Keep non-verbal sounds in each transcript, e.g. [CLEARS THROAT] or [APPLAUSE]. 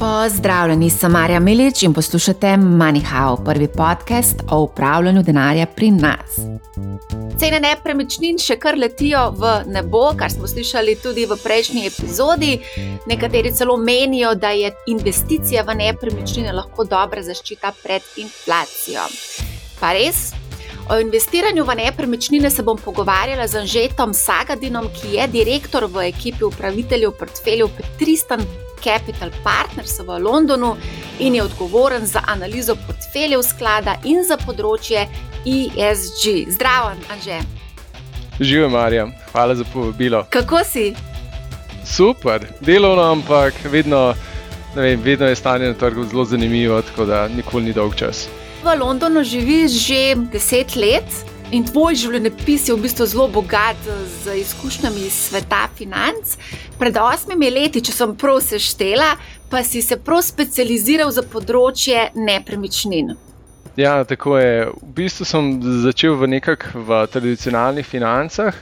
Pozdravljeni, sem Marja Milič in poslušate MoneyHow, prvi podcast o upravljanju denarja pri nas. Cene nepremičnin še kar letijo v nebo, kar smo slišali tudi v prejšnji epizodi. Nekateri celo menijo, da je investicija v nepremičnine lahko dobra zaščita pred inflacijo. Pa res? O investiranju v nepremičnine se bom pogovarjala z Anžetom Sagadinom, ki je direktor v ekipi upraviteljev portfeljev Tristan Capital Partners v Londonu in je odgovoren za analizo portfeljev sklada in za področje ESG. Zdravo, Anže. Živijo, Marja, hvala za povabilo. Kako si? Super, delovno, ampak vedno, vem, vedno je stanje na trgu zelo zanimivo, tako da nikoli ni dolg čas. V Londonu živiš že deset let, In tvoj življenjepis je v bistvu zelo bogat z izkušnjami iz sveta financ. Pred osmimi leti, če sem prav seštela, pa si se prav specializiral za področje nepremičnin. Ja, tako je. V bistvu sem začel v nekakšnih tradicionalnih financah,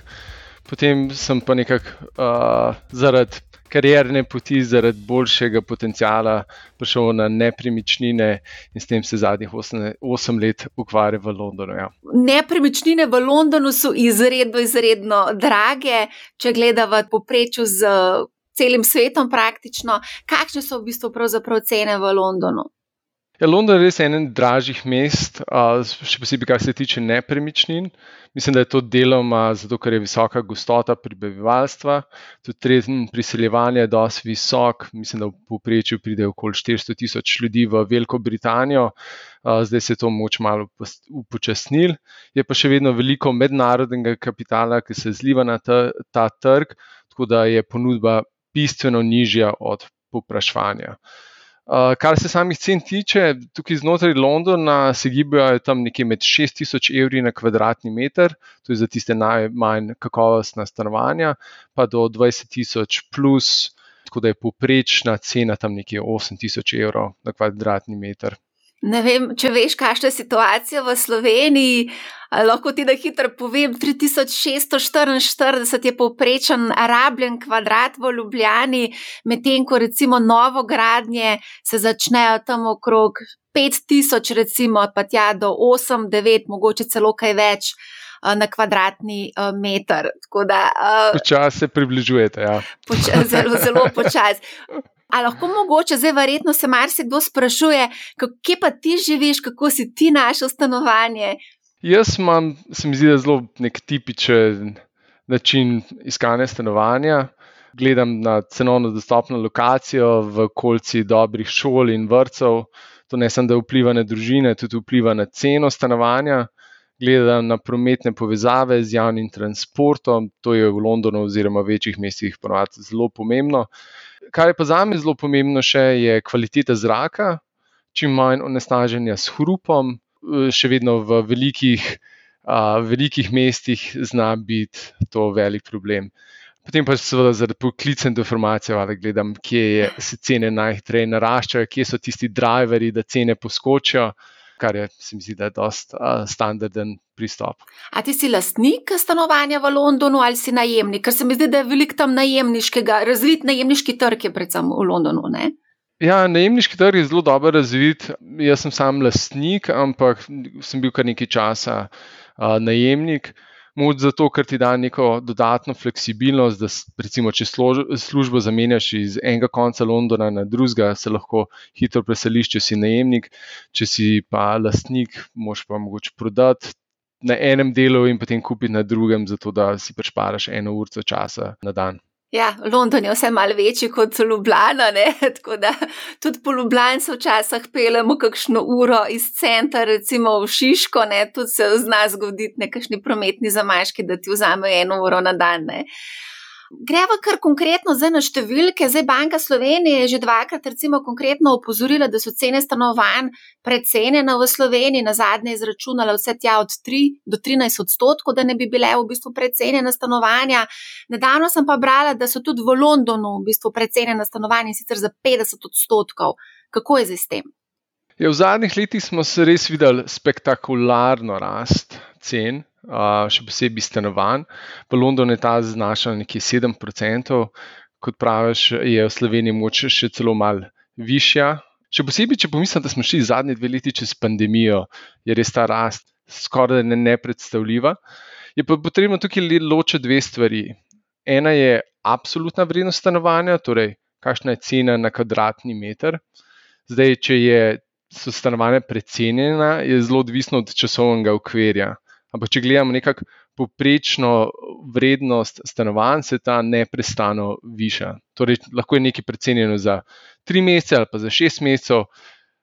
potem sem pa nekako uh, zaradi karierne poti zaradi boljšega potencijala prišel na nepremičnine in s tem se zadnjih 8 let ukvarja v Londonu. Ja. Nepremičnine v Londonu so izredno, izredno drage, če gledamo poprečju z celim svetom praktično. Kakšne so v bistvu cene v Londonu? Ja, London je res eden dražjih mest, še posebej, kar se tiče nepremičnin. Mislim, da je to deloma zato, ker je visoka gostota prebivalstva, tudi trend priseljevanja je dosti visok. Mislim, da v povprečju pride okoli 400 tisoč ljudi v Veliko Britanijo, zdaj se je to moč malo upočasnil. Je pa še vedno veliko mednarodnega kapitala, ki se zliva na ta, ta trg, tako da je ponudba bistveno nižja od popraševanja. Uh, kar se samih cen tiče, tukaj znotraj Londona se gibajo tam nekje med 6000 evri na kvadratni meter, to je za tiste najmanj kakovostna stanovanja, pa do 20.000 plus, tako da je poprečna cena tam nekje 8000 evrov na kvadratni meter. Ne vem, če veš, kakšna je situacija v Sloveniji. Lahko ti da hitro povem, 3644 je povprečen rabljen kvadrat v Ljubljani, medtem ko recimo novogradnje se začnejo tam okrog 5000, recimo pa tja do 8, 9, mogoče celo kaj več na kvadratni meter. Počasi se približujete. Ja. Poča, zelo, zelo počasi. Ali lahko mogoče, zdaj verjetno se marsikdo sprašuje, kje pa ti živiš, kako si ti našel stanovanje? Jaz imam, se mi zdi, zelo nek tipičen način iskanja stanovanja. Gledam na cenovno dostopno lokacijo v okolici dobrih šol in vrtcev. To ne samo, da vpliva na družine, tudi vpliva na ceno stanovanja. Gledam na prometne povezave z javnim transportom, to je v Londonu oziroma v večjih mestih ponovadi zelo pomembno. Kar je pa za me zelo pomembno, še je kvaliteta zraka, čim manj onesnaženja s hrupom, še vedno v velikih, a, velikih mestih zna biti to velik problem. Potem pa seveda zaradi poklicne informacije, ali gledam, kje je, se cene najhitreje naraščajo, kje so tisti driveri, da cene poskočijo kar je, se mi zdi, da je dost uh, standarden pristop. A ti si lastnik stanovanja v Londonu ali si najemnik? Ker se mi zdi, da je velik tam najemniškega, razvit najemniški trg je predvsem v Londonu. Ne? Ja, najemniški trg je zelo dobro razvit. Jaz sem sam lastnik, ampak sem bil kar nekaj časa uh, najemnik. Moč zato, ker ti da neko dodatno fleksibilnost, da recimo, če službo zamenjaš iz enega konca Londona na drugega, se lahko hitro preseliš, če si najemnik, če si pa lastnik, moš pa mogoče prodati na enem delu in potem kupiti na drugem, zato da si prešparaš eno uro časa na dan. Ja, London je vse malo večji kot Ljubljana, ne? [LAUGHS] tako da tudi po Ljubljani se včasih pelemo kakšno uro iz centra, recimo v Šiško, ne? tudi se zna zgoditi nekakšni prometni zamaški, da ti vzamejo eno uro na dan. Ne? Greva kar konkretno zdaj na številke. Zdaj Banka Slovenije je že dvakrat recimo opozorila, da so cene stanovanj precenjene v Sloveniji, na zadnje izračunala vse tja od 3 do 13 odstotkov, da ne bi bile v bistvu precenjene stanovanja. Nedavno sem pa brala, da so tudi v Londonu v bistvu precenjene stanovanja in sicer za 50 odstotkov. Kako je zdaj s tem? Ja, v zadnjih letih smo se res videli spektakularno rast cen še posebej stanovanj. V Londonu je ta znašal nekje 7%, kot praviš, je v Sloveniji moč še celo malo višja. Še posebej, če pomislim, da smo šli zadnji dve leti čez pandemijo, je res ta rast skoraj ne nepredstavljiva. Je pa potrebno tukaj ločiti dve stvari. Ena je absolutna vrednost stanovanja, torej kakšna je cena na kvadratni meter. Zdaj, če je, so stanovanja precenjena, je zelo odvisno od časovnega okvirja. Ampak, če gledamo nekako poprečno vrednost stanovanj, se ta neprestano viša. Torej, lahko je nekaj precenjeno za tri mesece ali pa za šest mesecev,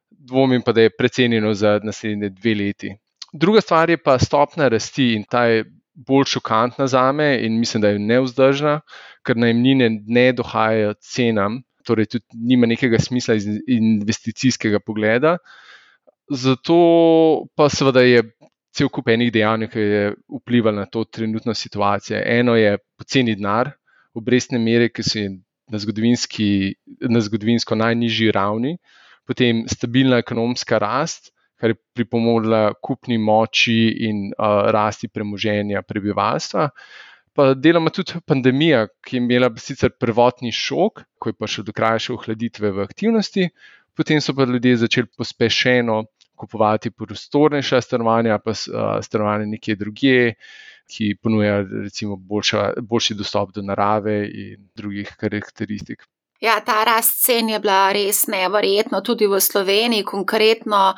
dvomim pa, da je precenjeno za naslednje dve leti. Druga stvar je pa stopna rasti in ta je bolj šokantna za me in mislim, da je neuzdržna, ker najemnine ne dohajajo cenam torej tudi nima nekega smisla iz investicijskega pogleda. Zato pa seveda je cel kup enih dejavnikov, ki je vplival na to trenutno situacijo. Eno je poceni denar, obrestne mere, ki so na, na zgodovinsko najnižji ravni, potem stabilna ekonomska rast, kar je pripomogla kupni moči in uh, rasti premoženja prebivalstva pa deloma tudi pandemija, ki je imela sicer prvotni šok, ko je prišel do krajše ohladitve v aktivnosti, potem so pa ljudje začeli pospešeno kupovati prostornejša stanovanja, pa stanovanja nekje drugje, ki ponujajo recimo boljša, boljši dostop do narave in drugih karakteristik. Ja, ta rast cen je bila res neverjetna, tudi v Sloveniji, konkretno.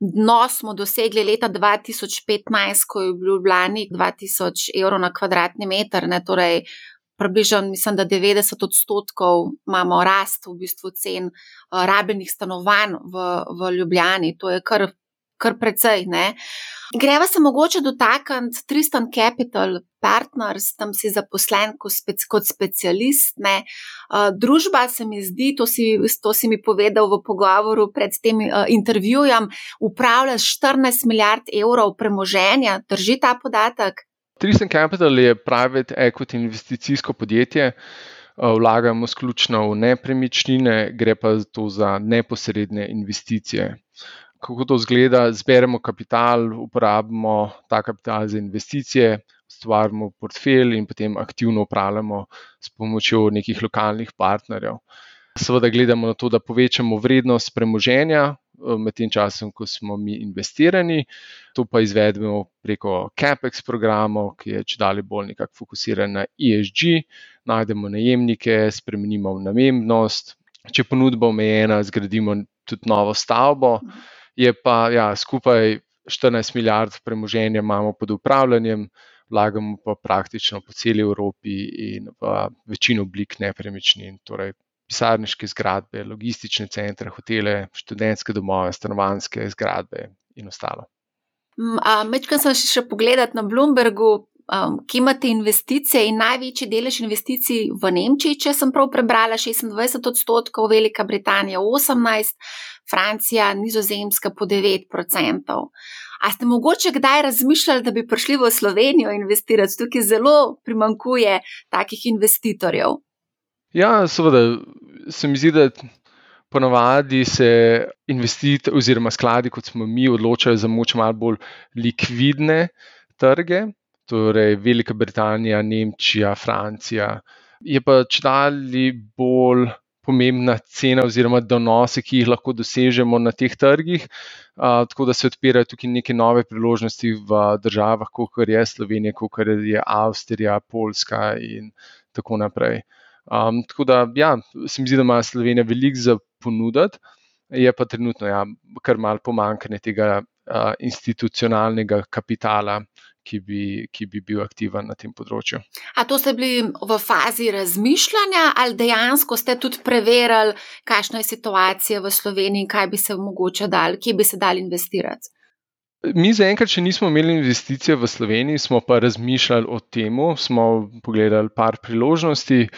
Dno smo dosegli leta 2015, ko je bil v Ljubljani 2000 evrov na kvadratni meter, ne, torej približno, mislim, da 90 odstotkov imamo rast v bistvu cen uh, rabljenih stanovanj v, v Ljubljani. To je kar kar precej. Ne? Greva se mogoče dotakniti Tristan Capital Partners, tam si zaposlen kot specialist. Ne? Družba se mi zdi, to si, to si mi povedal v pogovoru pred tem intervjujem, upravlja 14 milijard evrov premoženja. Drži ta podatek? Tristan Capital je private equity investicijsko podjetje. Vlagamo sključno v nepremičnine, gre pa za neposredne investicije kako to zgleda. Zberemo kapital, uporabimo ta kapital za investicije, ustvarjamo portfelj in potem aktivno upravljamo s pomočjo nekih lokalnih partnerjev. Seveda gledamo na to, da povečamo vrednost premoženja eh, med tem časom, ko smo mi investirani. To pa izvedemo preko CAPEX programov, ki je če dalje bolj nekako fokusiran na ESG, najdemo najemnike, spremenimo namembnost. Če ponudba omejena, zgradimo tudi novo stavbo je pa ja, skupaj 14 milijard premoženja imamo pod upravljanjem, vlagamo pa praktično po celi Evropi in v večino oblik nepremičnin, torej pisarniške zgradbe, logistične centre, hotele, študentske domove, stanovanske zgradbe in ostalo. Mečkaj sem še pogledal na Bloombergu, um, ki imate investicije in največji delež investicij v Nemčiji, če sem prav prebrala, 26 odstotkov, Velika Britanija 18, Francija, Nizozemska po 9 odstotkov. A ste mogoče kdaj razmišljali, da bi prišli v Slovenijo investirati? Tukaj zelo primankuje takih investitorjev. Ja, seveda, se mi zdi, da ponavadi se investitorji oziroma skladi, kot smo mi, odločajo za moč malo bolj likvidne trge torej Velika Britanija, Nemčija, Francija. Je pa čedalje bolj pomembna cena oziroma donose, ki jih lahko dosežemo na teh trgih, a, tako da se odpirajo tukaj neke nove priložnosti v državah, kot je Slovenija, kot je Avstrija, Poljska in tako naprej. Um, tako da, ja, se mi zdi, da ima Slovenija veliko za ponuditi, je pa trenutno ja, kar malo pomankanje tega uh, institucionalnega kapitala, ki bi, ki bi bil aktiven na tem področju. A to ste bili v fazi razmišljanja, ali dejansko ste tudi preverili, kakšna je situacija v Sloveniji in kaj bi se mogoče dal, kje bi se dal investirati? Mi zaenkrat še nismo imeli investicije v Sloveniji, smo pa razmišljali o tem, smo pogledali par priložnosti,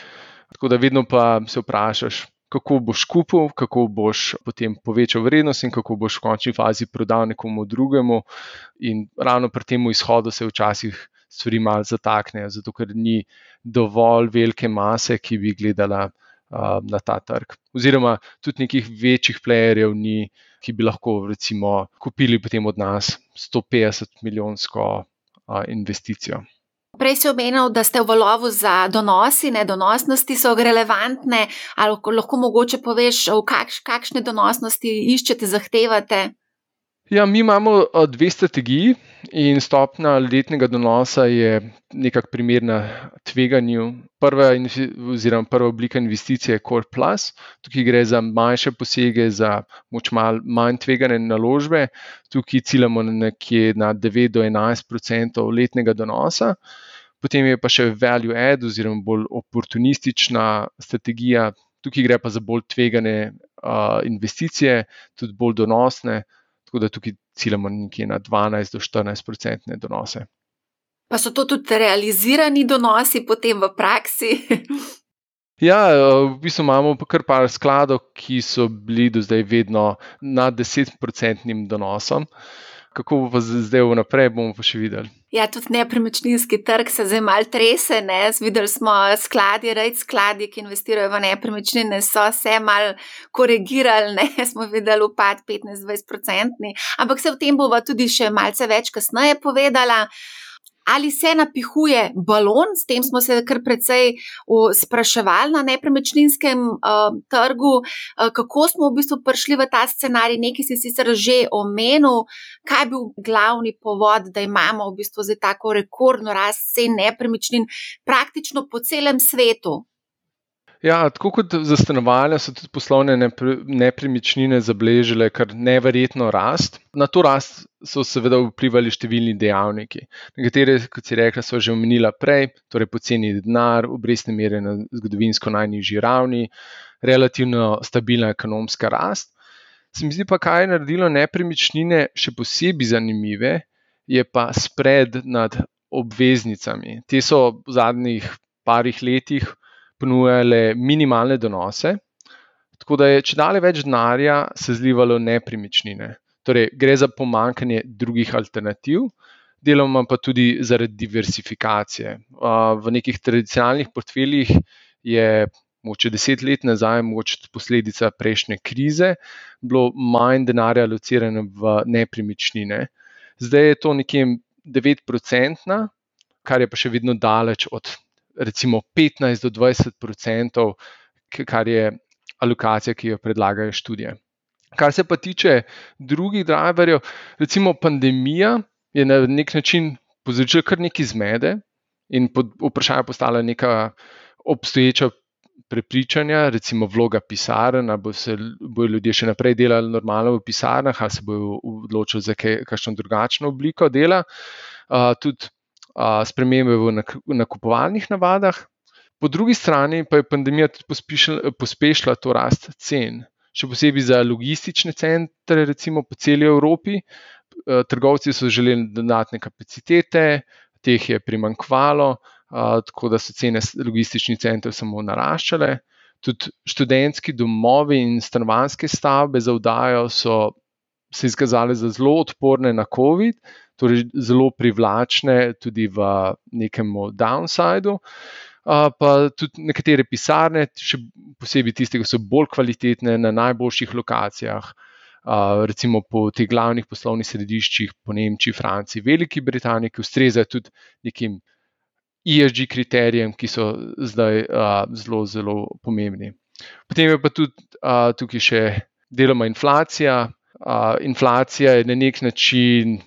tako da vedno pa se vprašaš, kako boš kupil, kako boš potem povečal vrednost in kako boš v končni fazi prodal nekomu drugemu. In ravno pri tem izhodu se včasih stvari malo zataknejo, zato ker ni dovolj velike mase, ki bi gledala uh, na ta trg. Oziroma, tudi nekih večjih playerjev ni, ki bi lahko recimo kupili potem od nas 150 milijonsko uh, investicijo. Prej si omenil, da ste v lovu za donosi, ne donosnosti so relevantne. Ali lahko mogoče poveš, kakš, kakšne donosnosti iščete, zahtevate? Ja, mi imamo dve strategiji in stopna letnega donosa je nekako primerna tveganju. Prva, oziroma prva oblika investicije je Core Plus. Tukaj gre za manjše posege, za moč mal manj tvegane naložbe. Tukaj ciljamo na nekje na 9 do 11 odstotkov letnega donosa. Potem je pa še value add oziroma bolj oportunistična strategija. Tukaj gre pa za bolj tvegane uh, investicije, tudi bolj donosne. Tako da tukaj ciljamo nekje na 12 do 14 procentne donose. Pa so to tudi realizirani donosi potem v praksi? [LAUGHS] Ja, v bistvu imamo kar par skladov, ki so bili do zdaj vedno nad 10-procentnim donosom. Kako bo pa zdaj vnaprej, bomo pa še videli. Ja, tudi nepremičninski trg se zdaj mal trese. Videli smo skladi, reč skladi, ki investirajo v nepremičnine, so se mal korigirali, ne? smo videli upad 15-20%. Ampak se o tem bova tudi še malce več kasneje povedala ali se napihuje balon, s tem smo se kar precej spraševali na nepremičninskem uh, trgu, uh, kako smo v bistvu prišli v ta scenarij, nekaj si sicer že omenil, kaj je bil glavni povod, da imamo v bistvu zdaj tako rekordno rast cen nepremičnin praktično po celem svetu. Ja, tako kot za stanovanja, so tudi poslovne nepremičnine zabeležile kar neverjetno rast. Na to rast so seveda vplivali številni dejavniki. Nekatere, kot si rekla, so že omenila prej, torej poceni denar, obrestne mere na zgodovinsko najnižji ravni, relativno stabilna ekonomska rast. Se mi zdi pa, kaj je naredilo nepremičnine še posebej zanimive, je pa spred nad obveznicami. Te so v zadnjih parih letih ponujale minimalne donose, tako da je če dalje več denarja se zlivalo nepremičnine. Torej, gre za pomankanje drugih alternativ, deloma pa tudi zaradi diversifikacije. V nekih tradicionalnih portfeljih je. Moče deset let nazaj, moče posledica prejšnje krize, bilo manj denarja alocirano v nepremičnine. Zdaj je to nekje 9-procentna, kar je pa še vedno daleč od recimo 15 do 20 odstotkov, kar je alokacija, ki jo predlagajo študije. Kar se pa tiče drugih driverjev, recimo pandemija je na nek način povzročila kar nekaj zmede in pod vprašanje postala neka obstoječa prepričanja, recimo vloga pisarn, ali bo se, bojo ljudje še naprej delali normalno v pisarnah, ali se bojo odločili za kakšno drugačno obliko dela. Uh, tudi spremembe v nakupovalnih navadah. Po drugi strani pa je pandemija tudi pospešila to rast cen, še posebej za logistične centre, recimo po celi Evropi. Trgovci so želeli dodatne kapacitete, teh je primankvalo, tako da so cene logističnih centrov samo naraščale. Tudi študentski domovi in stanovanske stavbe za vdajo so se izkazali za zelo odporne na COVID, torej zelo privlačne tudi v nekem downsideu. Pa tudi nekatere pisarne, še posebej tiste, ki so bolj kvalitetne na najboljših lokacijah, recimo po teh glavnih poslovnih središčih, po Nemčiji, Franciji, Veliki Britaniji, ki ustrezajo tudi nekim ESG kriterijem, ki so zdaj zelo, zelo pomembni. Potem je pa tudi tukaj še deloma inflacija. Inflacija je na nek način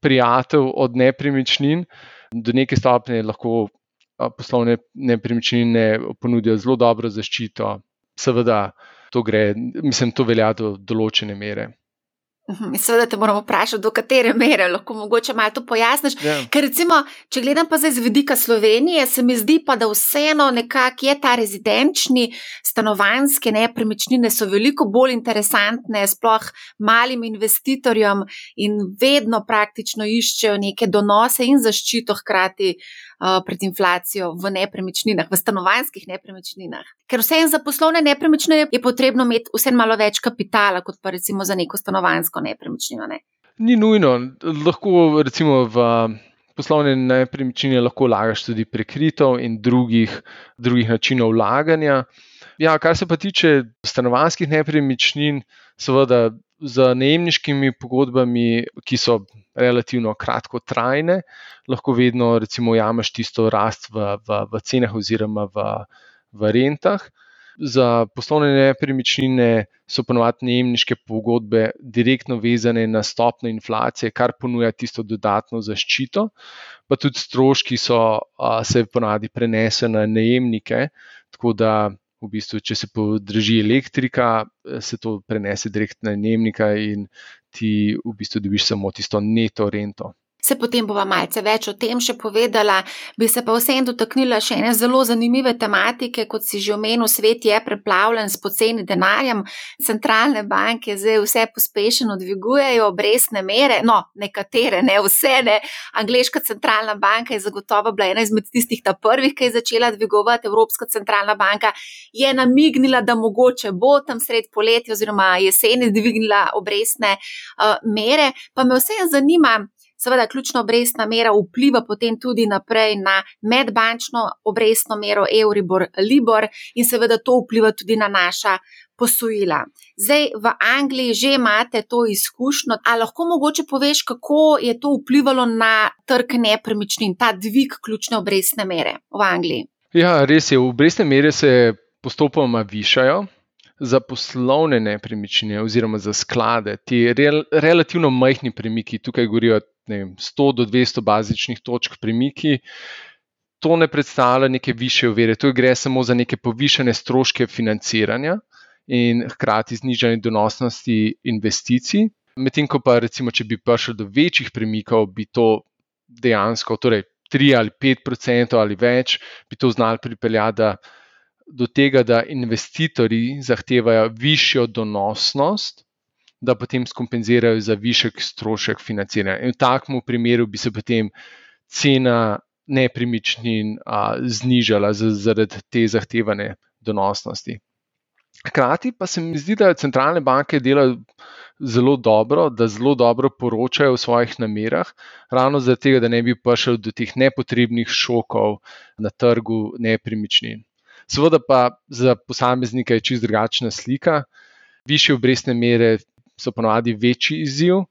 prijatelj od nepremičnin, do neke stopnje lahko poslovne nepremičnine ponudijo zelo dobro zaščito. Seveda, to gre, mislim, to velja do določene mere. Mhm, seveda te moramo vprašati, do katere mere lahko mogoče malo to pojasniš. Ja. Ker recimo, če gledam pa zdaj z vidika Slovenije, se mi zdi pa, da vseeno nekako je ta rezidenčni stanovanske nepremičnine so veliko bolj interesantne, sploh malim investitorjem in vedno praktično iščejo neke donose in zaščito hkrati. Uh, pred inflacijo v nepremičninah, v stanovanjskih nepremičninah. Ker vseeno za poslovne nepremičnine je potrebno imeti vseeno malo več kapitala, kot pa recimo za neko stanovanjsko nepremičnino. Ne? Ni nujno, lahko recimo v poslovne nepremičnine lahko vlagaš tudi prekrito in drugih, drugih načinov vlaganja. Ja, kar se pa tiče stanovanjskih nepremičnin, seveda z najemniškimi pogodbami, ki so relativno kratkotrajne, lahko vedno recimo jameš tisto rast v, v, v cenah oziroma v, v rentah. Za poslovne nepremičnine so ponovadi najemniške pogodbe direktno vezane na stopno inflacije, kar ponuja tisto dodatno zaščito, pa tudi stroški so, a, se ponovadi prenesejo na najemnike, tako da v bistvu, če se podraži elektrika, se to prenese direktno na najemnika in ti v bistvu dobiš samo tisto neto rento. Se potem bova malce več o tem še povedala, bi se pa vseeno dotaknila še ene zelo zanimive tematike, kot si že omenil, svet je preplavljen s poceni denarjem, centralne banke zdaj vse pospešeno dvigujejo obrestne mere, no, nekatere, ne vse, ne. Angliška centralna banka je zagotovo bila ena izmed tistih ta prvih, ki je začela dvigovati, Evropska centralna banka je namignila, da mogoče bo tam sred poletja oziroma jeseni dvignila obrestne uh, mere, pa me vseeno zanima, Seveda, ključna obrestna mera vpliva potem tudi naprej na medbančno obrestno mero Euribor, Libor in seveda to vpliva tudi na naša posojila. Zdaj v Angliji že imate to izkušnjo, ali lahko mogoče poveš, kako je to vplivalo na trg nepremičnin, ta dvig ključne obrestne mere v Angliji? Ja, res je, obrestne mere se postopoma višajo za poslovne nepremičnine oziroma za sklade, ti rel, relativno majhni premiki, tukaj govorijo vem, 100 do 200 bazičnih točk premiki, to ne predstavlja neke više uvere, to gre samo za neke povišene stroške financiranja in hkrati znižanje donosnosti investicij. Medtem ko pa recimo, če bi prišel do večjih premikov, bi to dejansko, torej 3 ali 5 odstotkov ali več, bi to znali pripeljati do tega, da investitorji zahtevajo višjo donosnost, da potem skompenzirajo za višek strošek financiranja. In v takem primeru bi se potem cena nepremičnin a, znižala zaradi te zahtevane donosnosti. Hkrati pa se mi zdi, da centralne banke delajo zelo dobro, da zelo dobro poročajo o svojih namerah, ravno zato, da ne bi prišel do teh nepotrebnih šokov na trgu nepremičnin. Seveda pa za posameznika je čist drugačna slika. Više obrestne mere so ponovadi večji izziv,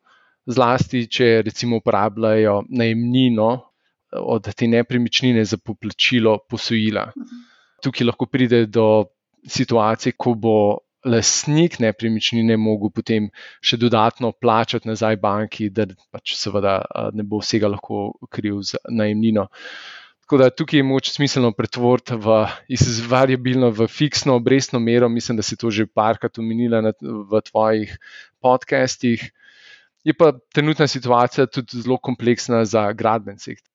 zlasti če recimo uporabljajo najemnino od te nepremičnine za poplačilo posojila. Tukaj lahko pride do situacije, ko bo lastnik nepremičnine mogel potem še dodatno plačati nazaj banki, da pač seveda ne bo vsega lahko kriv za najemnino. Tako da tukaj je moč smiselno pretvoriti iz variabilno v fiksno obrestno mero. Mislim, da si to že parkrat omenila v tvojih podcastih. Je pa trenutna situacija tudi zelo kompleksna za gradben sektor.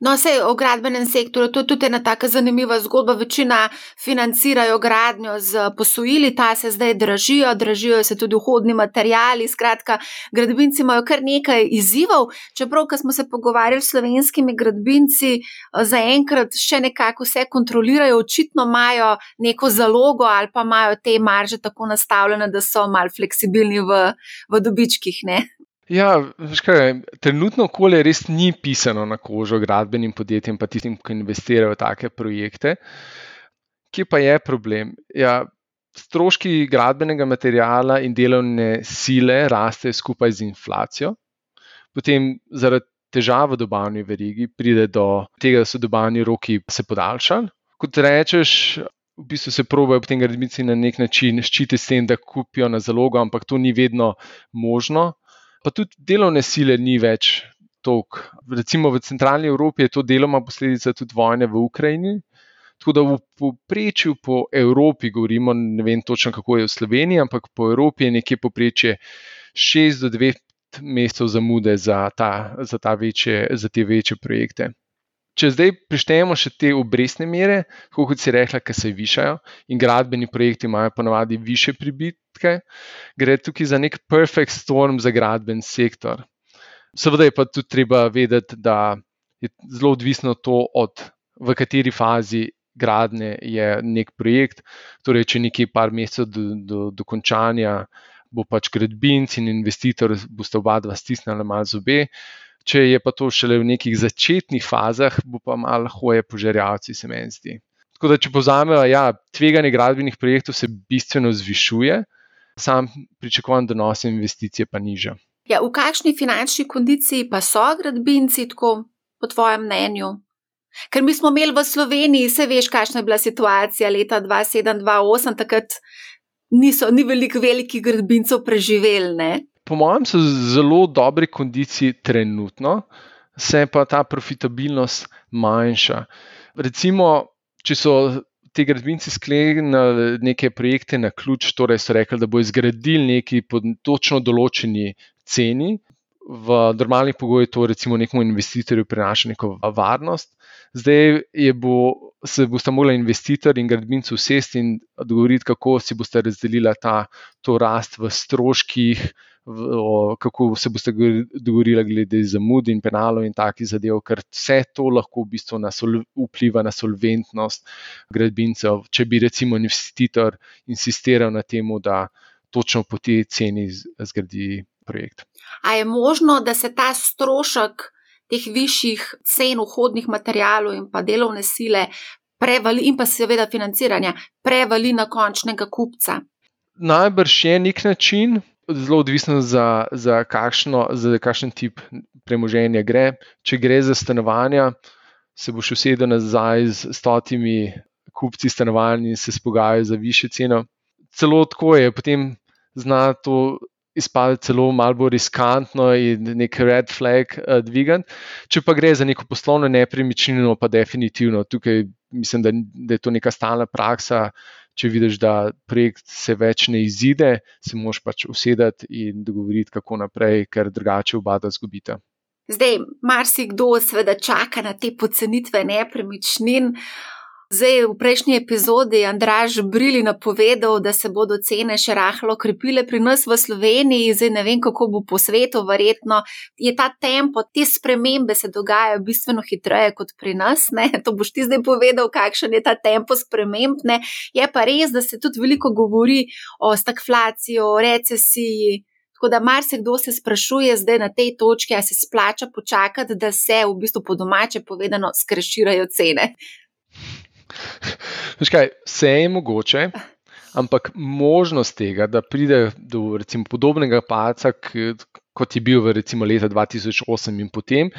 No, vse o gradbenem sektorju, to je tudi ena tako zanimiva zgodba. Večina financirajo gradnjo z posojili, ta se zdaj dražijo, dražijo se tudi vhodni materijali. Skratka, gradbinci imajo kar nekaj izzivov. Čeprav, ko smo se pogovarjali s slovenskimi gradbinci, zaenkrat še nekako vse kontrolirajo, očitno imajo neko zalogo ali pa imajo te marže tako nastavljene, da so mal fleksibilni v, v dobičkih. Ne? Ja, kaj, trenutno okolje res ni pisano na kožo gradbenim podjetjem, pa tistim, ki investirajo v take projekte. Kje pa je problem? Ja, stroški gradbenega materijala in delovne sile rastejo skupaj z inflacijo, potem zaradi težav v dobavni verigi pride do tega, da so dobavni roki se podaljšali. Kot rečeš, v bistvu se pravijo potem gradbinci na nek način ščititi s tem, da kupijo na zalogo, ampak to ni vedno možno pa tudi delovne sile ni več toliko. Recimo v centralni Evropi je to deloma posledica tudi vojne v Ukrajini. Tako da v povprečju po Evropi, govorimo, ne vem točno kako je v Sloveniji, ampak po Evropi je nekje povprečje 6 do 9 mesecev zamude za, ta, za, ta večje, za te večje projekte. Če zdaj prištejemo še te obrestne mere, kot si rekla, ki se višajo in gradbeni projekti imajo ponovadi više pribitke, gre tukaj za nek perfect storm za gradben sektor. Seveda je pa tudi treba vedeti, da je zelo odvisno to, od, v kateri fazi gradnje je nek projekt. Torej, če nekaj par mesecev do, do, do končanja, bo pač gradbinc in investitor, boste oba dva stisnili malo zobe. Če je pa to šele v nekih začetnih fazah, bo pa malo hoje požarjavci, se meni zdi. Tako da, če povzamemo, ja, tveganje gradbenih projektov se bistveno zvišuje, sam pričakovan donos investicije pa niža. Ja, v kakšni finančni kondiciji pa so gradbinci, tako po tvojem mnenju? Ker mi smo imeli v Sloveniji, vse veš, kakšna je bila situacija leta 2007-2008, takrat niso, ni veliko velikih gradbincev preživeli. Ne? Po mojem, so zelo dobri kondiciji trenutno, se pa ta profitabilnost manjša. Recimo, če so ti gradbinci sklenili neke projekte na ključ, torej so rekli, da bo izgradili nekaj po točno določeni ceni. V normalnih pogojih to recimo nekemu investitorju prinaša neko varnost. Zdaj bo, se bosta mogla investitor in gradbinci usesti in dogovoriti, kako si boste razdelila ta, to rast v stroških, o, kako se boste dogovorili glede zamud in penalov in takih zadev, ker vse to lahko v bistvu na sol, vpliva na solventnost gradbincev. Če bi recimo investitor insistiral na tem, da točno po tej ceni zgradi projekt. A je možno, da se ta strošek teh višjih cen vhodnih materijalov in pa delovne sile prevali, in pa seveda financiranja, prevali na končnega kupca? Najbrž je nek način, zelo odvisno za, za, kakšno, za kakšen tip premoženja gre. Če gre za stanovanja, se boš usedel nazaj z stotimi kupci stanovanj in se spogajal za više ceno. Celo tako je, potem zna to izpadeti celo malo riskantno in nek red flag uh, dvigan. Če pa gre za neko poslovno nepremičnino, pa definitivno tukaj mislim, da, da je to neka stalna praksa če vidiš, da projekt se več ne izide, se moš pač usedeti in dogovoriti, kako naprej, ker drugače oba da zgubita. Zdaj, marsikdo seveda čaka na te pocenitve nepremičnin. Zdaj, v prejšnji epizodi je Andraž Brili napovedal, da se bodo cene še rahlo krepile pri nas v Sloveniji, zdaj ne vem, kako bo po svetu, verjetno je ta tempo, te spremembe se dogajajo bistveno hitreje kot pri nas. Ne? [LAUGHS] To boš ti zdaj povedal, kakšen je ta tempo sprememb. Ne? Je pa res, da se tudi veliko govori o stagflaciji, o recesiji. Tako da marsikdo se sprašuje zdaj na tej točki, ali se splača počakati, da se v bistvu po domače povedano skreširajo cene. Kaj, vse je mogoče, ampak možnost tega, da pride do recimo, podobnega paca, kot je bil v recimo, leta 2008 in potem,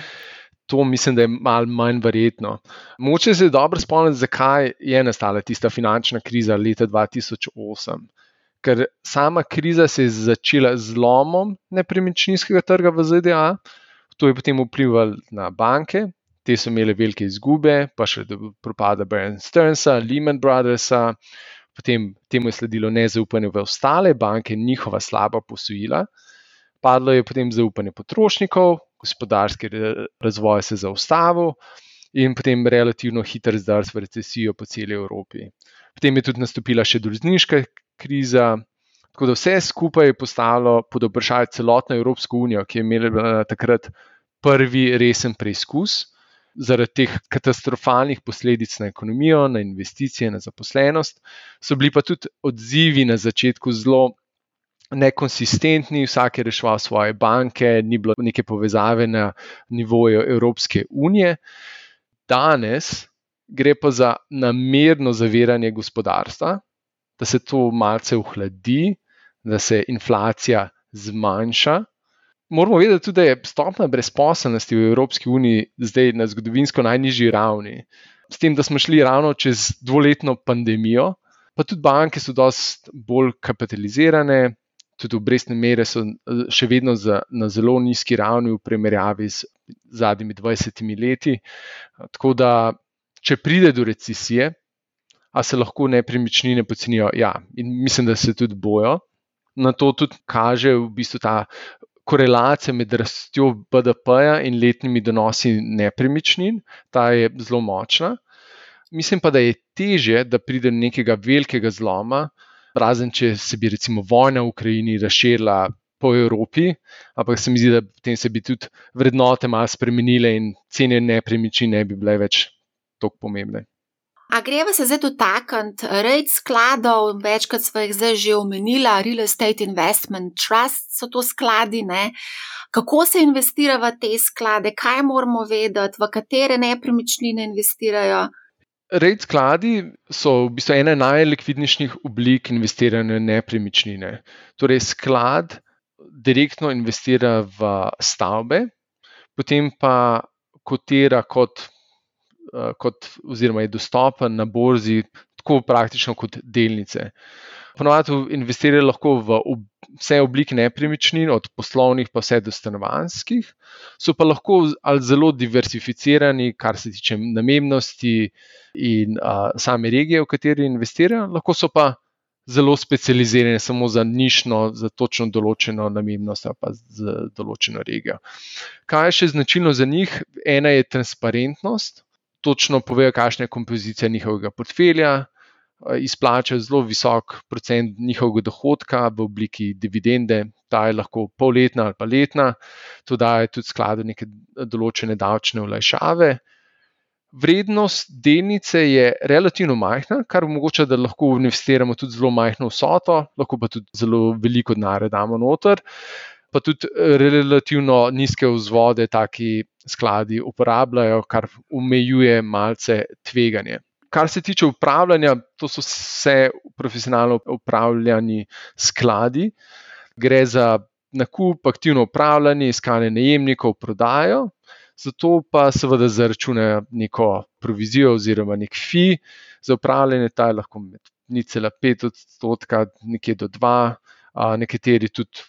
to mislim, da je malo manj verjetno. Moče se dobro spomniti, zakaj je nastala tista finančna kriza leta 2008. Ker sama kriza se je začela z lomom nepremičninskega trga v ZDA, to je potem vplivalo na banke, te so imele velike izgube, pa še do propada Brian Sternsa, Lehman Brothersa, potem temu je sledilo nezaupanje v ostale banke, njihova slaba posojila, padlo je potem zaupanje potrošnikov, gospodarski razvoj se je zaustavil in potem relativno hiter zdrs v recesijo po celi Evropi. Potem je tudi nastopila še dolžniška kriza. Tako da vse skupaj je postalo pod vprašanje celotno Evropsko unijo, ki je imela takrat prvi resen preizkus zaradi teh katastrofalnih posledic na ekonomijo, na investicije, na zaposlenost, so bili pa tudi odzivi na začetku zelo nekonsistentni, vsak je reševal svoje banke, ni bilo neke povezave na nivoju Evropske unije. Danes gre pa za namerno zaviranje gospodarstva, da se to malce ohladi, da se inflacija zmanjša moramo vedeti tudi, da je stopna brezposelnosti v Evropski uniji zdaj na zgodovinsko najnižji ravni. S tem, da smo šli ravno čez dvoletno pandemijo, pa tudi banke so dosti bolj kapitalizirane, tudi obrestne mere so eh, še vedno za, na zelo nizki ravni v primerjavi z zadnjimi 20 leti. Tako da, če pride do recesije, a se lahko nepremičnine pocenijo, ja, in mislim, da se tudi bojo. Na to tudi kaže v bistvu ta korelacija med rastjo BDP-ja in letnimi donosi nepremičnin, ta je zelo močna. Mislim pa, da je teže, da pride do nekega velikega zloma, razen če se bi recimo vojna v Ukrajini razširila po Evropi, ampak se mi zdi, da potem se bi tudi vrednote malo spremenile in cene nepremičnin ne bi bile več tako pomembne. A greva se zdaj dotakniti rejt skladov, večkrat smo jih zdaj že omenila, Real Estate Investment Trust so to skladi, ne? kako se investira v te sklade, kaj moramo vedeti, v katere nepremičnine investirajo. Rejt skladi so v bistvu ena najlikvidnejših oblik investiranja v nepremičnine. Torej, sklad direktno investira v stavbe, potem pa kotira kot, kot oziroma je dostopen na borzi, tako praktično kot delnice. Ponovadi investirajo lahko v vse oblike nepremičnin, od poslovnih pa vse do stanovanjskih, so pa lahko ali zelo diversificirani, kar se tiče namembnosti in a, same regije, v kateri investirajo, lahko so pa zelo specializirani samo za nišno, za točno določeno namembnost ali pa za določeno regijo. Kaj je še značilno za njih? Ena je transparentnost, točno povejo, kakšna je kompozicija njihovega portfelja. Eh, izplačajo zelo visok procent njihovega dohodka v obliki dividende, ta je lahko polletna ali pa letna, to daje tudi skladu neke določene davčne olajšave. Vrednost delnice je relativno majhna, kar omogoča, da lahko investiramo tudi zelo majhno vsoto, lahko pa tudi zelo veliko denarja damo noter. Pa tudi relativno nizke vzvode taki skladi uporabljajo, kar omejuje malce tveganje. Kar se tiče upravljanja, to so vse profesionalno upravljani skladi. Gre za nakup, aktivno upravljanje, iskanje najemnikov, prodajo, zato pa seveda zaračunajo neko provizijo oziroma nek fi za upravljanje, ta je lahko med 0,5 odstotka, nekje do 2. Nekateri tudi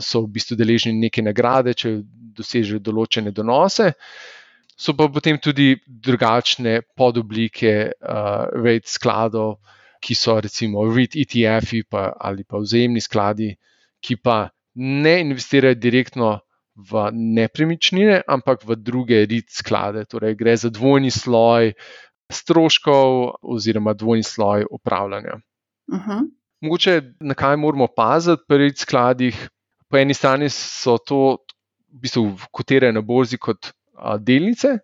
so v bistvu deležni neke nagrade, če dosežejo določene donose. So pa potem tudi drugačne podoblike uh, REIT skladov, ki so recimo REIT ETF-ji ali pa vzajemni skladi, ki pa ne investirajo direktno v nepremičnine, ampak v druge REIT sklade. Torej, gre za dvojni sloj stroškov oziroma dvojni sloj upravljanja. Uh mhm. -huh. Mogoče na kaj moramo paziti pri skladih? Po eni strani so to v bistvu kotirajo na borzi kot delnice,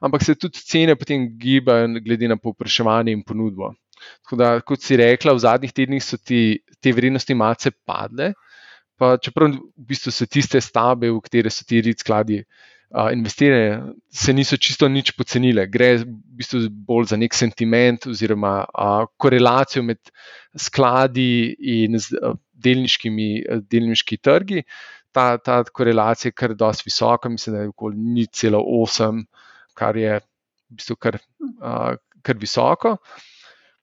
ampak se tudi cene potem gibajo glede na povpraševanje in ponudbo. Da, kot si rekla, v zadnjih tednih so ti, te vrednosti malce padle, pa čeprav v bistvu so tiste stavbe, v katere so ti rit skladi investirali, se niso čisto nič pocenile. Gre v bistvu bolj za nek sentiment oziroma uh, korelacijo med skladi in delniškimi, delniški trgi ta, ta korelacija je kar precej visoka, mislim, da je okoli 0,8, kar je v bistvu kar, uh, kar visoko.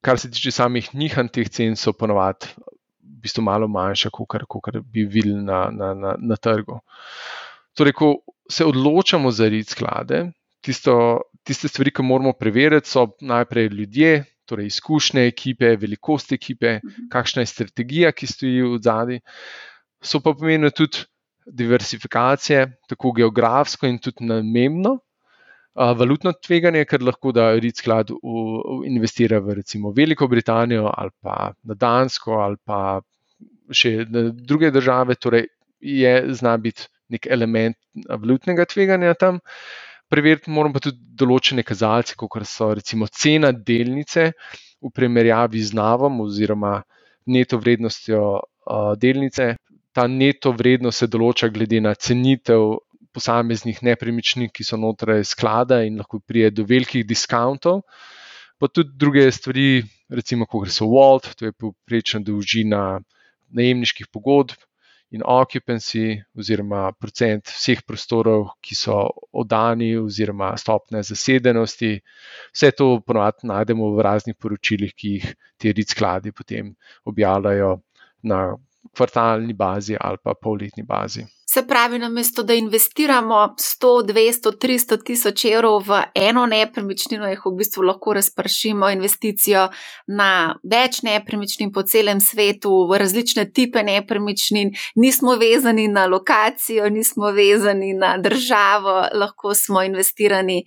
Kar se tiče samih nihanj teh cen, so ponovadi v bistvu malo manjše, kot bi videli na, na, na, na trgu. Torej, ko se odločamo za rit sklade, tisto, tiste stvari, ki moramo preveriti, so najprej ljudje. Torej, izkušnje ekipe, velikost ekipe, mhm. kakšna je strategija, ki stoji v zadnji. So pa pomenili tudi diversifikacije, tako geografsko in tudi namembno. Valutno tveganje, ker lahko da REIT sklad investira v recimo Veliko Britanijo ali pa na Dansko ali pa še druge države, torej je zna biti nek element valutnega tveganja tam. Preveriti moramo pa tudi določene kazalce, kot so recimo cena delnice v primerjavi z navom oziroma neto vrednostjo delnice, ta neto vrednost se določa glede na cenitev posameznih nepremičnin, ki so znotraj sklada in lahko prije do velikih diskantov. Pa tudi druge stvari, recimo, kot so Walt, to je povprečna dolžina najemniških pogodb in occupancy, oziroma procent vseh prostorov, ki so oddani, oziroma stopne zasedenosti. Vse to ponovadi najdemo v raznih poročilih, ki jih ti RIT skladi potem objavljajo na kvartalni bazi ali pa polletni bazi. Se pravi, namesto da investiramo 100, 200, 300 tisoč evrov v eno nepremičnino, jih v bistvu lahko razpršimo investicijo na več nepremičnin po celem svetu, v različne type nepremičnin. Nismo vezani na lokacijo, nismo vezani na državo, lahko smo investirani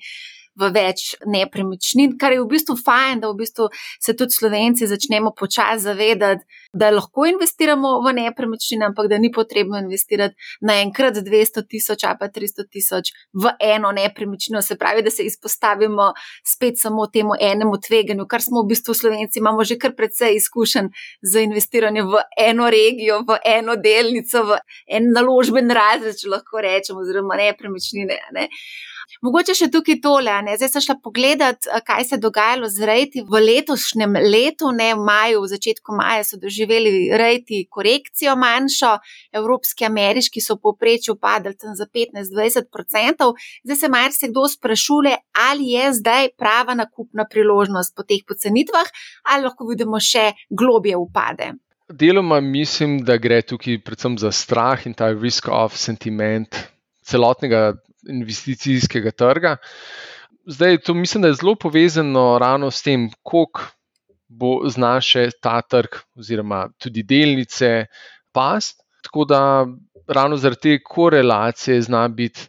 v več nepremičnin, kar je v bistvu fajn, da v bistvu se tudi slovenci začnemo počasi zavedati, da lahko investiramo v nepremičnine, ampak da ni potrebno investirati naenkrat 200 tisoč ali pa 300 tisoč v eno nepremičnino. Se pravi, da se izpostavimo spet samo temu enemu tveganju, kar smo v bistvu slovenci, imamo že kar precej izkušenj za investiranje v eno regijo, v eno delnico, v en naložben razred, če lahko rečemo, oziroma nepremičnine. Ne? Mogoče še tukaj tole, ne? zdaj sem šla pogledat, kaj se je dogajalo z rejti v letošnjem letu, ne v maju, v začetku maja so doživeli rejti korekcijo manjšo, evropski, ameriški so poprečju padali tam za 15-20 odstotkov. Zdaj se marsikdo sprašuje, ali je zdaj prava nakupna priložnost po teh pocenitvah, ali lahko vidimo še globje upade. Deloma mislim, da gre tukaj predvsem za strah in ta risk-off sentiment celotnega investicijskega trga. Zdaj, to mislim, da je zelo povezano ravno s tem, koliko bo znaše ta trg, oziroma tudi delnice, past. Tako da ravno zaradi te korelacije zna biti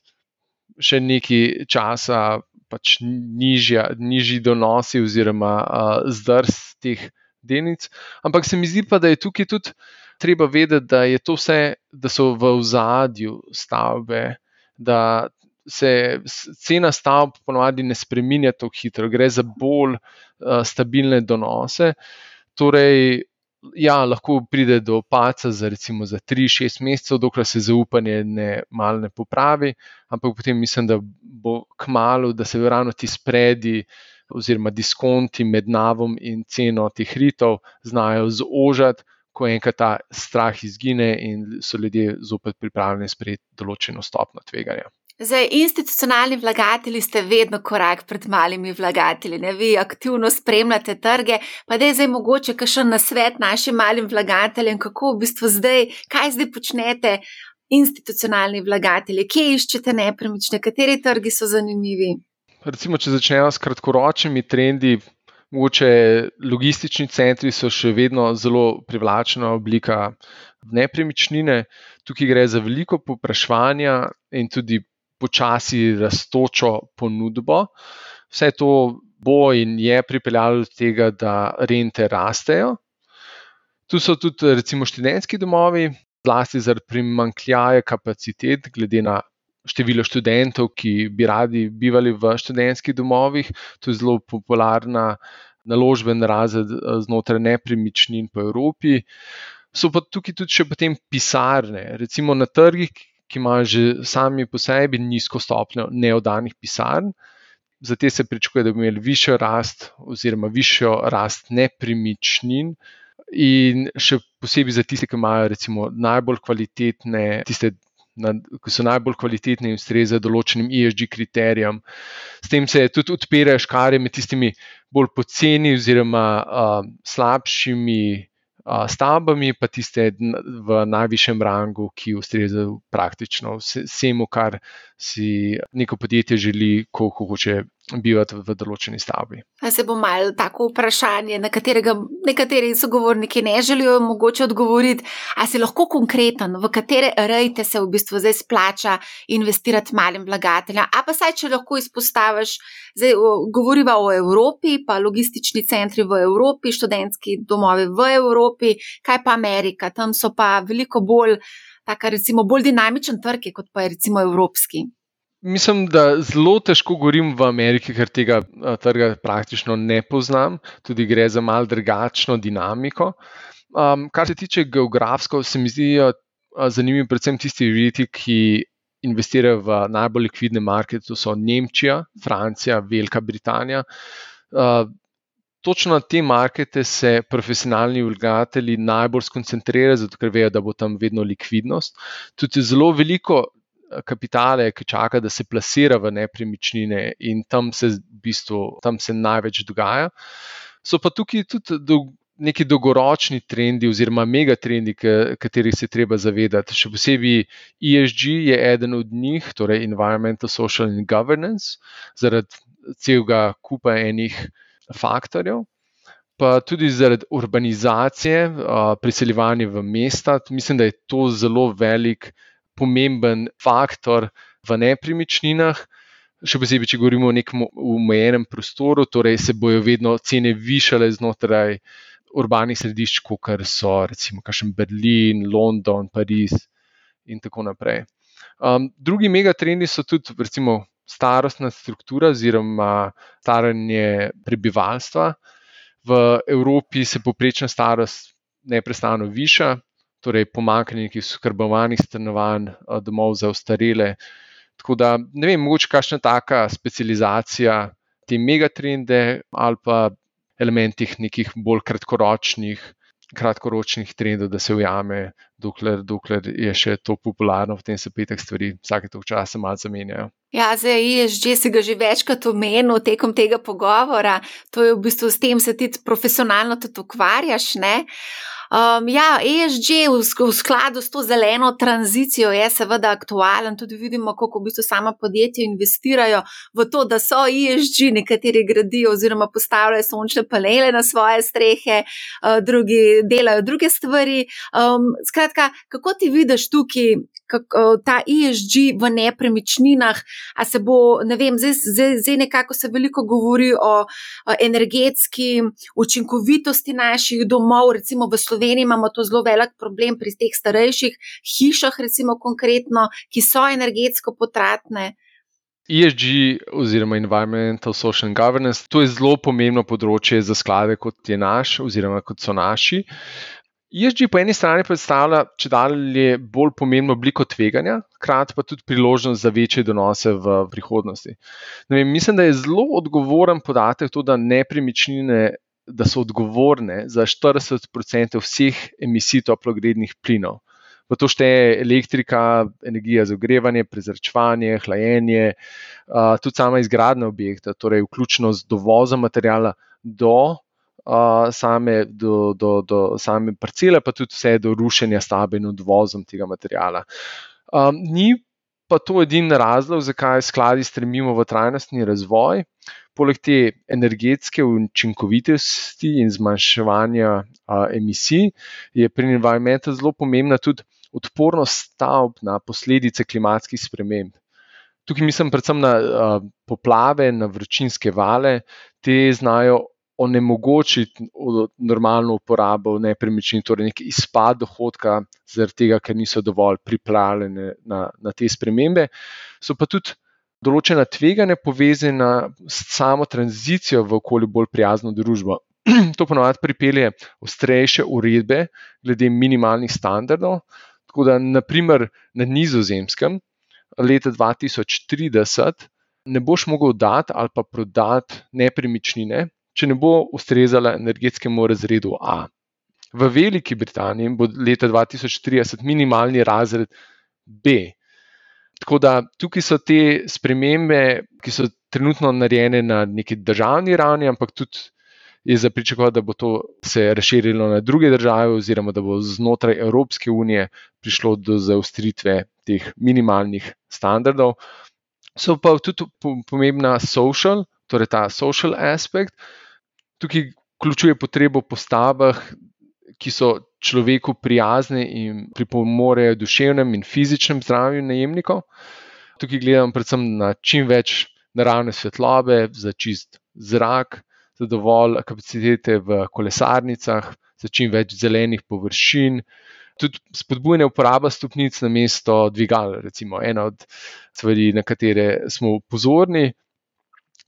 še nekaj časa pač nižja, nižji donosi, oziroma uh, zdrs teh delnic. Ampak se mi zdi pa, da je tukaj tudi treba vedeti, da je to vse, da so v ozadju stavbe, da se cena stavb ponovadi ne spremenja tako hitro, gre za bolj uh, stabilne donose. Torej, ja, lahko pride do opaca za recimo za 3-6 mesecev, dokler se zaupanje ne mal ne popravi, ampak potem mislim, da bo kmalo, da se ravno ti spredi. Oziroma, diskonti med navom in ceno teh ritov znajo zožati, ko enkrat ta strah izgine in so ljudje zopet pripravljeni sprejeti določeno stopno tveganja. Zdaj, institucionalni vlagatelji ste vedno korak pred malimi vlagatelji, ne? vi aktivno spremljate trge. Pa da je zdaj mogoče kakšen nasvet našim malim vlagateljem, kako v bistvu zdaj, kaj zdaj počnete, institucionalni vlagatelji, kje iščete nepremične, kateri trgi so zanimivi. Recimo, če začnemo s kratkoročnimi trendi. Mogoče logistični centri so še vedno zelo privlačna oblika nepremičnine. Tukaj gre za veliko popraševanja in tudi počasi rastočo ponudbo. Vse to bo in je pripeljalo do tega, da rente rastejo. Tu so tudi, recimo, študentski domovi, zlasti zaradi primankljaja kapacitet, glede na število študentov, ki bi radi bivali v študentskih domovih. To je zelo popularna naložben razred znotraj nepremičnin po Evropi. So pa tukaj tudi še potem pisarne, recimo na trgih, ki imajo že sami po sebi nizko stopnjo neodanih pisarn. Za te se pričakuje, da bomo imeli višjo rast, oziroma višjo rast nepremičnin, in še posebej za tiste, ki imajo recimo najbolj kvalitetne, tiste, ki so najbolj kvalitetne in ustrezajo določenim ESG kriterijem. S tem se tudi odpirajo škare med tistimi bolj poceni oziroma uh, slabšimi stavbami, pa tiste v najvišjem rangu, ki ustrezajo praktično vsemu, kar si neko podjetje želi, ko hoče bivati v določeni stavbi. Se bo malo tako vprašanje, na katerega nekateri sogovorniki ne želijo mogoče odgovoriti. A si lahko konkreten, v katere rejte se v bistvu zdaj splača investirati malim vlagateljem? A pa saj, če lahko izpostaviš, zdaj govoriva o Evropi, pa logistični centri v Evropi, študentski domovi v Evropi, kaj pa Amerika, tam so pa veliko bolj. Taka, recimo, bolj dinamičen trg, kot pa je recimo evropski. Mislim, da zelo težko govorim v Ameriki, ker tega trga praktično ne poznam, tudi gre za mal drugačno dinamiko. Um, kar se tiče geografsko, se mi zdijo zanimivi predvsem tisti vidiki, ki investirajo v najbolj likvidne markete, to so Nemčija, Francija, Velika Britanija. Uh, točno na te markete se profesionalni vlagatelji najbolj skoncentrirajo, zato ker vejo, da bo tam vedno likvidnost. Tudi zelo veliko kapitale, ki čaka, da se plasira v nepremičnine in tam se v bistvu tam se največ dogaja. So pa tukaj tudi do, neki dolgoročni trendi, oziroma megatrendi, katerih se treba zavedati. Še posebej ESG je eden od njih, torej Environmental, Social and Governance, zaradi celega kupa enih faktorjev. Pa tudi zaradi urbanizacije, priseljevanja v mesta, mislim, da je to zelo velik pomemben faktor v nepremičninah. Še posebej, če govorimo o nekem omejenem prostoru, torej se bojo vedno cene višale znotraj urbanih središč, kot so recimo Berlin, London, Pariz in tako naprej. Um, drugi megatrendi so tudi recimo starostna struktura oziroma staranje prebivalstva. V Evropi se poprečna starost neprestano viša, torej pomankanje nekih skrbovanih stanovanj, domov za ostarele, Tako da ne vem, mogoče kakšna taka specializacija te megatrende ali pa elementih nekih bolj kratkoročnih kratkoročnih trendov, da se ujame, dokler, dokler je še to popularno, potem se petek stvari vsake toliko časa malo zamenjajo. Ja, zdaj je že si ga že večkrat omenil tekom tega pogovora, to je v bistvu s tem, se ti profesionalno tudi ukvarjaš. Ne? Um, ja, ESG v, v skladu s to zeleno tranzicijo je seveda aktualen. Tudi vidimo, kako v bistvu sama podjetja investirajo v to, da so ESG, nekateri gradijo oziroma postavljajo sončne panele na svoje strehe, uh, drugi delajo druge stvari. Um, skratka, kako ti vidiš tukaj? Kako, ta ESG v nepremičninah, a se bo, ne vem, zdaj, zdaj, zdaj nekako se veliko govori o, o energetski učinkovitosti naših domov, recimo v Sloveniji. Sloveniji imamo to zelo velik problem pri teh starejših hišah, recimo konkretno, ki so energetsko potratne. ESG oziroma Environmental Social Governance, to je zelo pomembno področje za sklade, kot je naš oziroma kot so naši. ESG po eni strani predstavlja, če dalje, bolj pomembno obliko tveganja, hkrati pa tudi priložnost za večje donose v prihodnosti. Vem, mislim, da je zelo odgovoren podatek to, da nepremičnine da so odgovorne za 40% vseh emisij toplogrednih plinov. V to šteje elektrika, energija za ogrevanje, prezračevanje, hlajenje, tudi sama izgradnja objekta, torej vključno z dovozom materijala do, same, do, do, do same parcele, pa tudi vse do rušenja stavbe in odvozom tega materijala. Ni pa to edini razlog, zakaj skladi stremimo v trajnostni razvoj poleg te energetske učinkovitosti in zmanjševanja a, emisij, je pri environmentu zelo pomembna tudi odpornost stavb na posledice klimatskih sprememb. Tukaj mislim predvsem na a, poplave, na vročinske vale, te znajo onemogočiti normalno uporabo nepremičnin, torej nek izpad dohodka, zaradi tega, ker niso dovolj pripravljene na, na te spremembe. So pa tudi določena tveganja povezana s samo tranzicijo v okolju bolj prijazno družbo. [CLEARS THROAT] To ponovadi pripelje ostrejše uredbe glede minimalnih standardov. Tako da, naprimer, na nizozemskem leta 2030 ne boš mogel dati ali pa prodati nepremičnine, če ne bo ustrezala energetskemu razredu A. V Veliki Britaniji bo leta 2030 minimalni razred B, Tako da tukaj so te spremembe, ki so trenutno narejene na neki državni ravni, ampak tudi je za pričakovati, da bo to se razširilo na druge države, oziroma da bo znotraj Evropske unije prišlo do zaustritve teh minimalnih standardov. So pa tudi pomembna social, torej ta social aspekt. Tukaj vključuje potrebo po stavbah, ki so človeku prijazne in pripomorejo duševnem in fizičnem zdravju najemnikov. Tukaj gledam predvsem na čim več naravne svetlobe, za čist zrak, za dovolj kapacitete v kolesarnicah, za čim več zelenih površin. Tudi spodbujanje uporabe stopnic na mesto dvigal, recimo ena od stvari, na katere smo pozorni,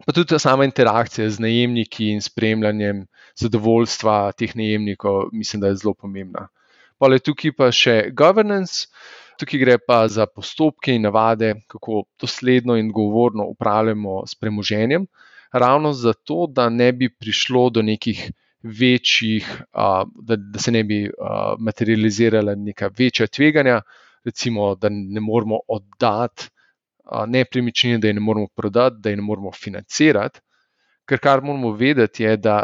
pa tudi sama interakcija z najemniki in spremljanjem zadovoljstva teh najemnikov, mislim, da je zelo pomembna. Pa je tukaj pa še governance, tukaj gre pa za postopke in navade, kako dosledno in govorno upravljamo s premoženjem, ravno zato, da ne bi prišlo do nekih večjih, da, da se ne bi materializirala neka večja tveganja, recimo, da ne moramo oddati nepremičnine, da jih ne moremo prodati, da jih ne moremo financirati. Ker kar moramo vedeti, je, da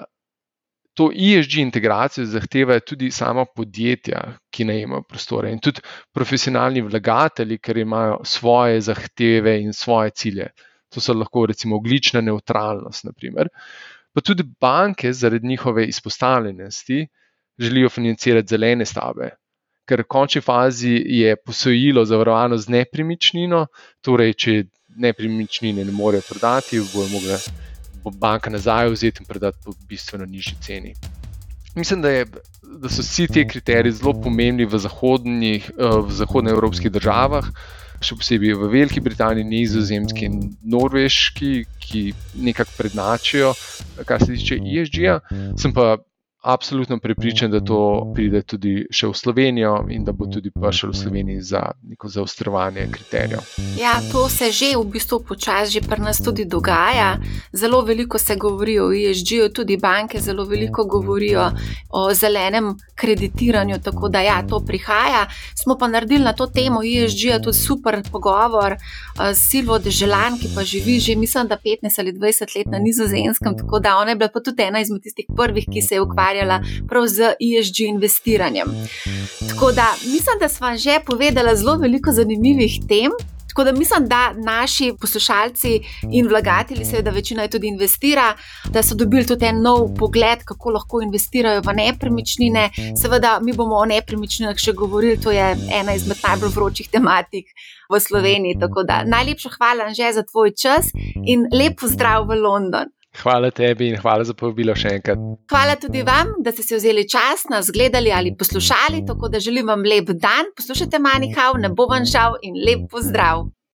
to ESG integracijo zahtevajo tudi sama podjetja, ki najemajo prostore in tudi profesionalni vlagatelji, ker imajo svoje zahteve in svoje cilje. To so lahko recimo oglična neutralnost, naprimer. pa tudi banke zaradi njihove izpostavljenosti želijo financirati zelene stavbe ker v končni fazi je posojilo zavarovano z nepremičnino, torej, če nepremičnine ne morejo prodati, bojo mogla banka nazaj vzeti in prodati po bistveno nižji ceni. Mislim, da, je, da so vsi ti kriteriji zelo pomembni v, v zahodnoevropskih državah, še posebej v Veliki Britaniji, Nizozemski in Norveški, ki nekako prednačijo, kar se tiče ESG-ja. Sem pa absolutno prepričan, da to pride tudi še v Slovenijo in da bo tudi prišel v Sloveniji za neko zaostrovanje kriterijev. Ja, to se že v bistvu počasi pri nas tudi dogaja. Zelo veliko se govori o ESG-ju, tudi banke zelo veliko govorijo o zelenem kreditiranju, tako da ja, to prihaja. Smo pa naredili na to temo ESG-ja tudi super pogovor s Silvo Deželan, ki pa živi že, mislim, da 15 ali 20 let na nizozemskem, tako da ona je bila pa tudi ena izmed tistih prvih, ki se je ukvarjala prav z ESG investiranjem. Tako da mislim, da smo že povedali zelo veliko zanimivih tem. Tako da mislim, da naši poslušalci in vlagatelji, seveda večina tudi investira, da so dobili tudi en nov pogled, kako lahko investirajo v nepremičnine. Seveda, mi bomo o nepremičninah še govorili, to je ena izmed najbolj vročih tematik v Sloveniji. Tako da najlepša hvala že za tvoj čas in lep pozdrav v London. Hvala tebi in hvala za povabilo še enkrat. Hvala tudi vam, da ste si vzeli čas, nas gledali ali poslušali. Tako da želim vam lep dan, poslušajte Manihau, ne bo vam žal in lep pozdrav.